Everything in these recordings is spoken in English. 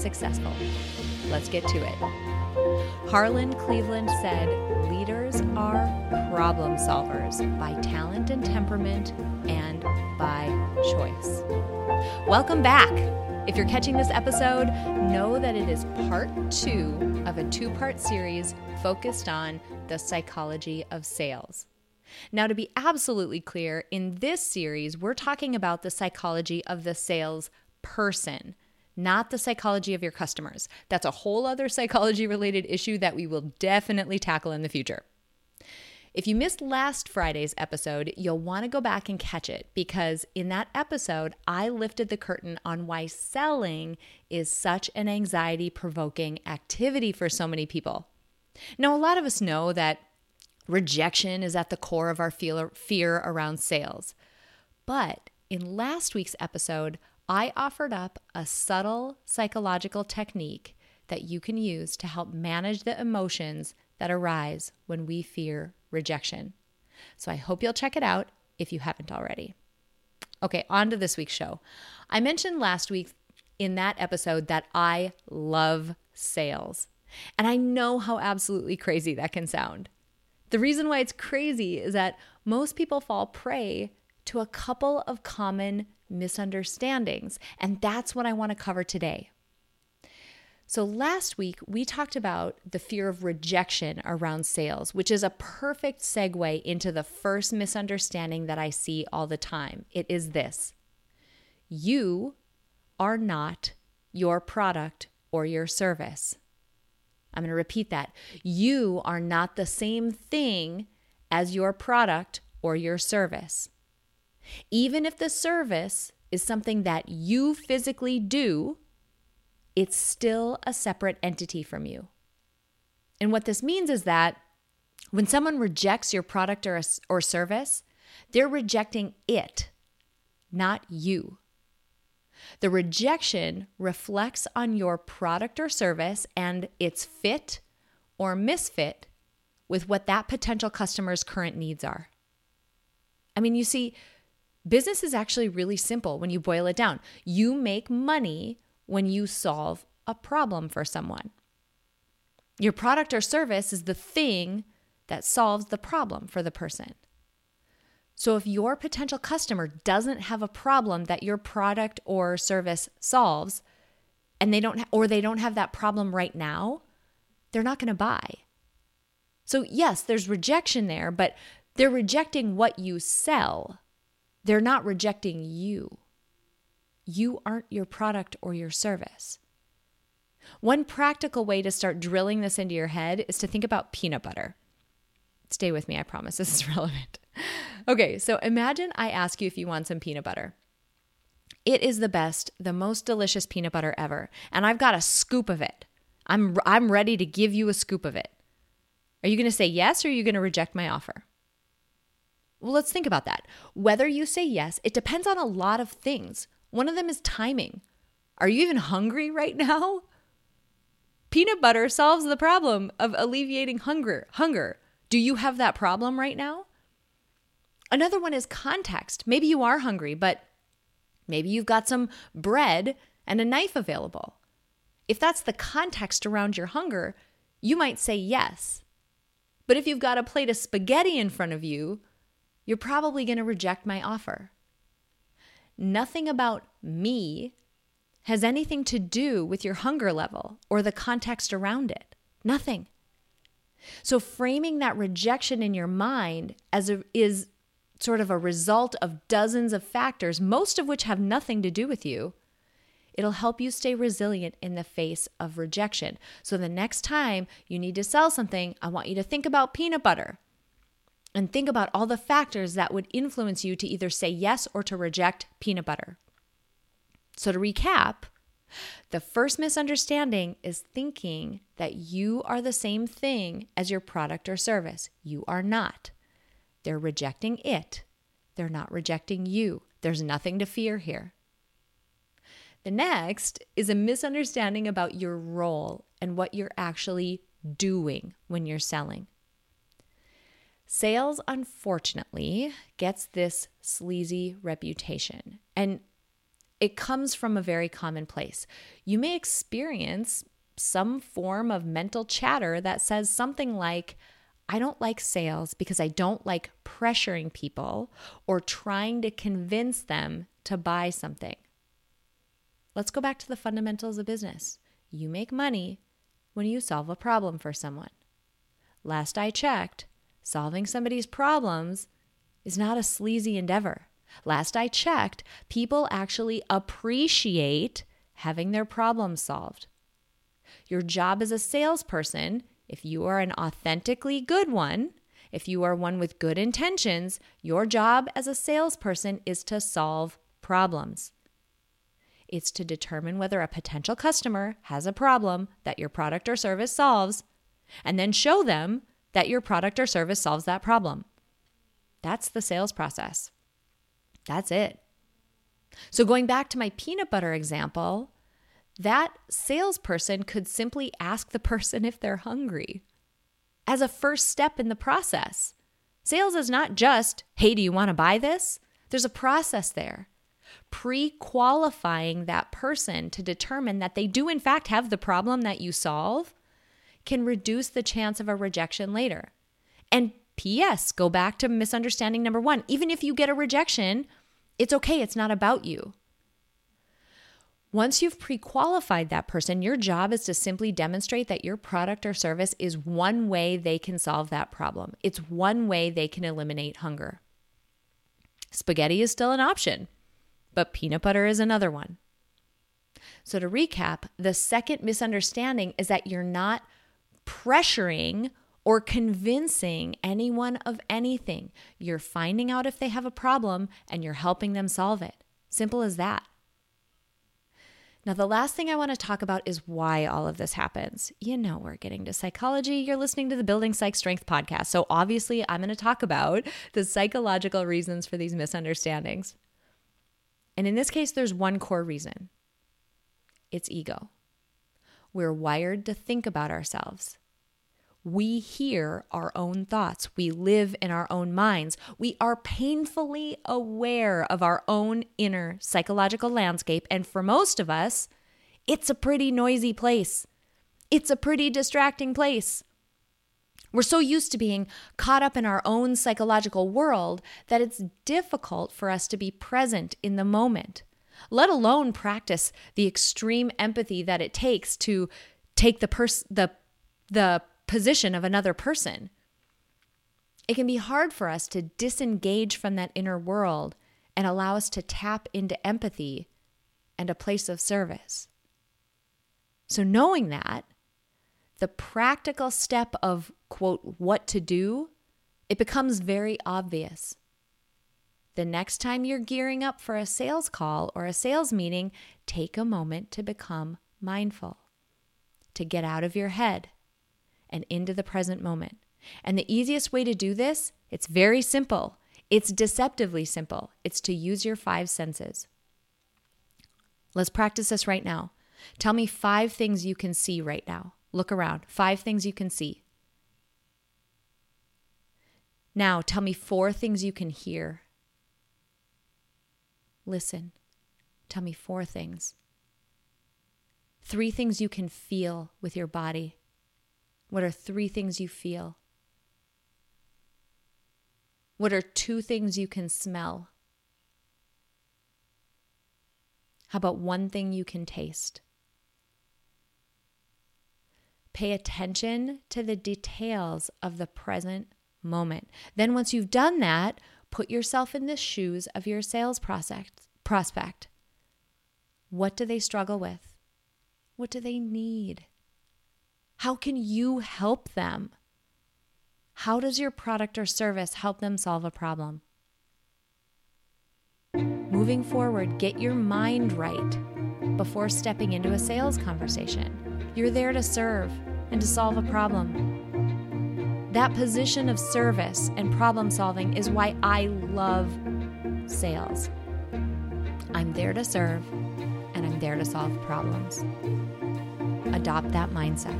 successful. Let's get to it. Harlan Cleveland said, Leaders are problem solvers by talent and temperament and by choice. Welcome back. If you're catching this episode, know that it is part two of a two part series focused on the psychology of sales. Now, to be absolutely clear, in this series, we're talking about the psychology of the sales person, not the psychology of your customers. That's a whole other psychology related issue that we will definitely tackle in the future. If you missed last Friday's episode, you'll want to go back and catch it because in that episode, I lifted the curtain on why selling is such an anxiety provoking activity for so many people. Now, a lot of us know that rejection is at the core of our fear around sales. But in last week's episode, I offered up a subtle psychological technique that you can use to help manage the emotions that arise when we fear rejection. So I hope you'll check it out if you haven't already. Okay, on to this week's show. I mentioned last week in that episode that I love sales. And I know how absolutely crazy that can sound. The reason why it's crazy is that most people fall prey to a couple of common misunderstandings. And that's what I want to cover today. So, last week we talked about the fear of rejection around sales, which is a perfect segue into the first misunderstanding that I see all the time. It is this you are not your product or your service. I'm going to repeat that. You are not the same thing as your product or your service. Even if the service is something that you physically do, it's still a separate entity from you. And what this means is that when someone rejects your product or, or service, they're rejecting it, not you. The rejection reflects on your product or service and its fit or misfit with what that potential customer's current needs are. I mean, you see, Business is actually really simple when you boil it down. You make money when you solve a problem for someone. Your product or service is the thing that solves the problem for the person. So if your potential customer doesn't have a problem that your product or service solves and they don't or they don't have that problem right now, they're not going to buy. So yes, there's rejection there, but they're rejecting what you sell they're not rejecting you. You aren't your product or your service. One practical way to start drilling this into your head is to think about peanut butter. Stay with me, I promise this is relevant. Okay, so imagine I ask you if you want some peanut butter. It is the best, the most delicious peanut butter ever, and I've got a scoop of it. I'm I'm ready to give you a scoop of it. Are you going to say yes or are you going to reject my offer? Well, let's think about that. Whether you say yes, it depends on a lot of things. One of them is timing. Are you even hungry right now? Peanut butter solves the problem of alleviating hunger. Hunger. Do you have that problem right now? Another one is context. Maybe you are hungry, but maybe you've got some bread and a knife available. If that's the context around your hunger, you might say yes. But if you've got a plate of spaghetti in front of you, you're probably going to reject my offer. Nothing about me has anything to do with your hunger level or the context around it. Nothing. So framing that rejection in your mind as a, is sort of a result of dozens of factors, most of which have nothing to do with you, it'll help you stay resilient in the face of rejection. So the next time you need to sell something, I want you to think about peanut butter and think about all the factors that would influence you to either say yes or to reject peanut butter. So, to recap, The first misunderstanding is thinking that you are the same thing as your product or service. You are not. They're rejecting it, they're not rejecting you. There's nothing to fear here. The next is a misunderstanding about your role and what you're actually doing when you're selling. Sales, unfortunately, gets this sleazy reputation, and it comes from a very common place. You may experience some form of mental chatter that says something like, I don't like sales because I don't like pressuring people or trying to convince them to buy something. Let's go back to the fundamentals of business. You make money when you solve a problem for someone. Last I checked, solving somebody's problems is not a sleazy endeavor. Last I checked, people actually appreciate having their problems solved. Your job as a salesperson, if you are an authentically good one, if you are one with good intentions, your job as a salesperson is to solve problems. It's to determine whether a potential customer has a problem that your product or service solves, and then show them that your product or service solves that problem. That's the sales process. That's it. So, going back to my peanut butter example, that salesperson could simply ask the person if they're hungry as a first step in the process. Sales is not just, hey, do you want to buy this? There's a process there. Pre qualifying that person to determine that they do, in fact, have the problem that you solve can reduce the chance of a rejection later. And P.S., go back to misunderstanding number one. Even if you get a rejection, it's okay, it's not about you. Once you've pre qualified that person, your job is to simply demonstrate that your product or service is one way they can solve that problem. It's one way they can eliminate hunger. Spaghetti is still an option, but peanut butter is another one. So, to recap, the second misunderstanding is that you're not pressuring or convincing anyone of anything. You're finding out if they have a problem and you're helping them solve it. Simple as that. Now, the last thing I want to talk about is why all of this happens. You know, we're getting to psychology. You're listening to the Building Psych Strength podcast. So, obviously, I'm going to talk about the psychological reasons for these misunderstandings. And in this case, there's one core reason it's ego. We're wired to think about ourselves. We hear our own thoughts. We live in our own minds. We are painfully aware of our own inner psychological landscape. And for most of us, it's a pretty noisy place. It's a pretty distracting place. We're so used to being caught up in our own psychological world that it's difficult for us to be present in the moment, let alone practice the extreme empathy that it takes to take the pers- the the position of another person. It can be hard for us to disengage from that inner world and allow us to tap into empathy and a place of service. So, knowing that, the practical step of, quote, what to do, it becomes very obvious. The next time you're gearing up for a sales call or a sales meeting, take a moment to become mindful, to get out of your head and into the present moment. And the easiest way to do this, it's very simple. It's deceptively simple. It's to use your five senses. Let's practice this right now. Tell me five things you can see right now. Look around. Five things you can see. Now, tell me four things you can hear. Listen. Tell me four things. Three things you can feel with your body. What are three things you feel? What are two things you can smell? How about one thing you can taste? Pay attention to the details of the present moment. Then, once you've done that, put yourself in the shoes of your sales prospect. prospect. What do they struggle with? What do they need? How can you help them? How does your product or service help them solve a problem? Moving forward, get your mind right. before stepping into a sales conversation. You're there to serve and to solve a problem. That position of service and problem solving is why I love sales. I'm there to serve and I'm there to solve problems. Adopt that mindset.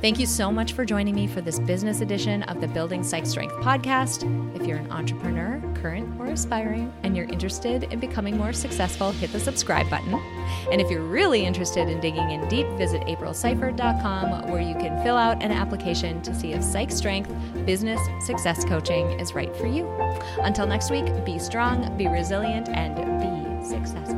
Thank you so much for joining me for this business edition of the Building Psych Strength podcast. If you're an entrepreneur, current or aspiring, and you're interested in becoming more successful, hit the subscribe button. And if you're really interested in digging in deep, visit aprilseifert.com where you can fill out an application to see if Psych Strength Business Success Coaching is right for you. Until next week, be strong, be resilient, and be successful.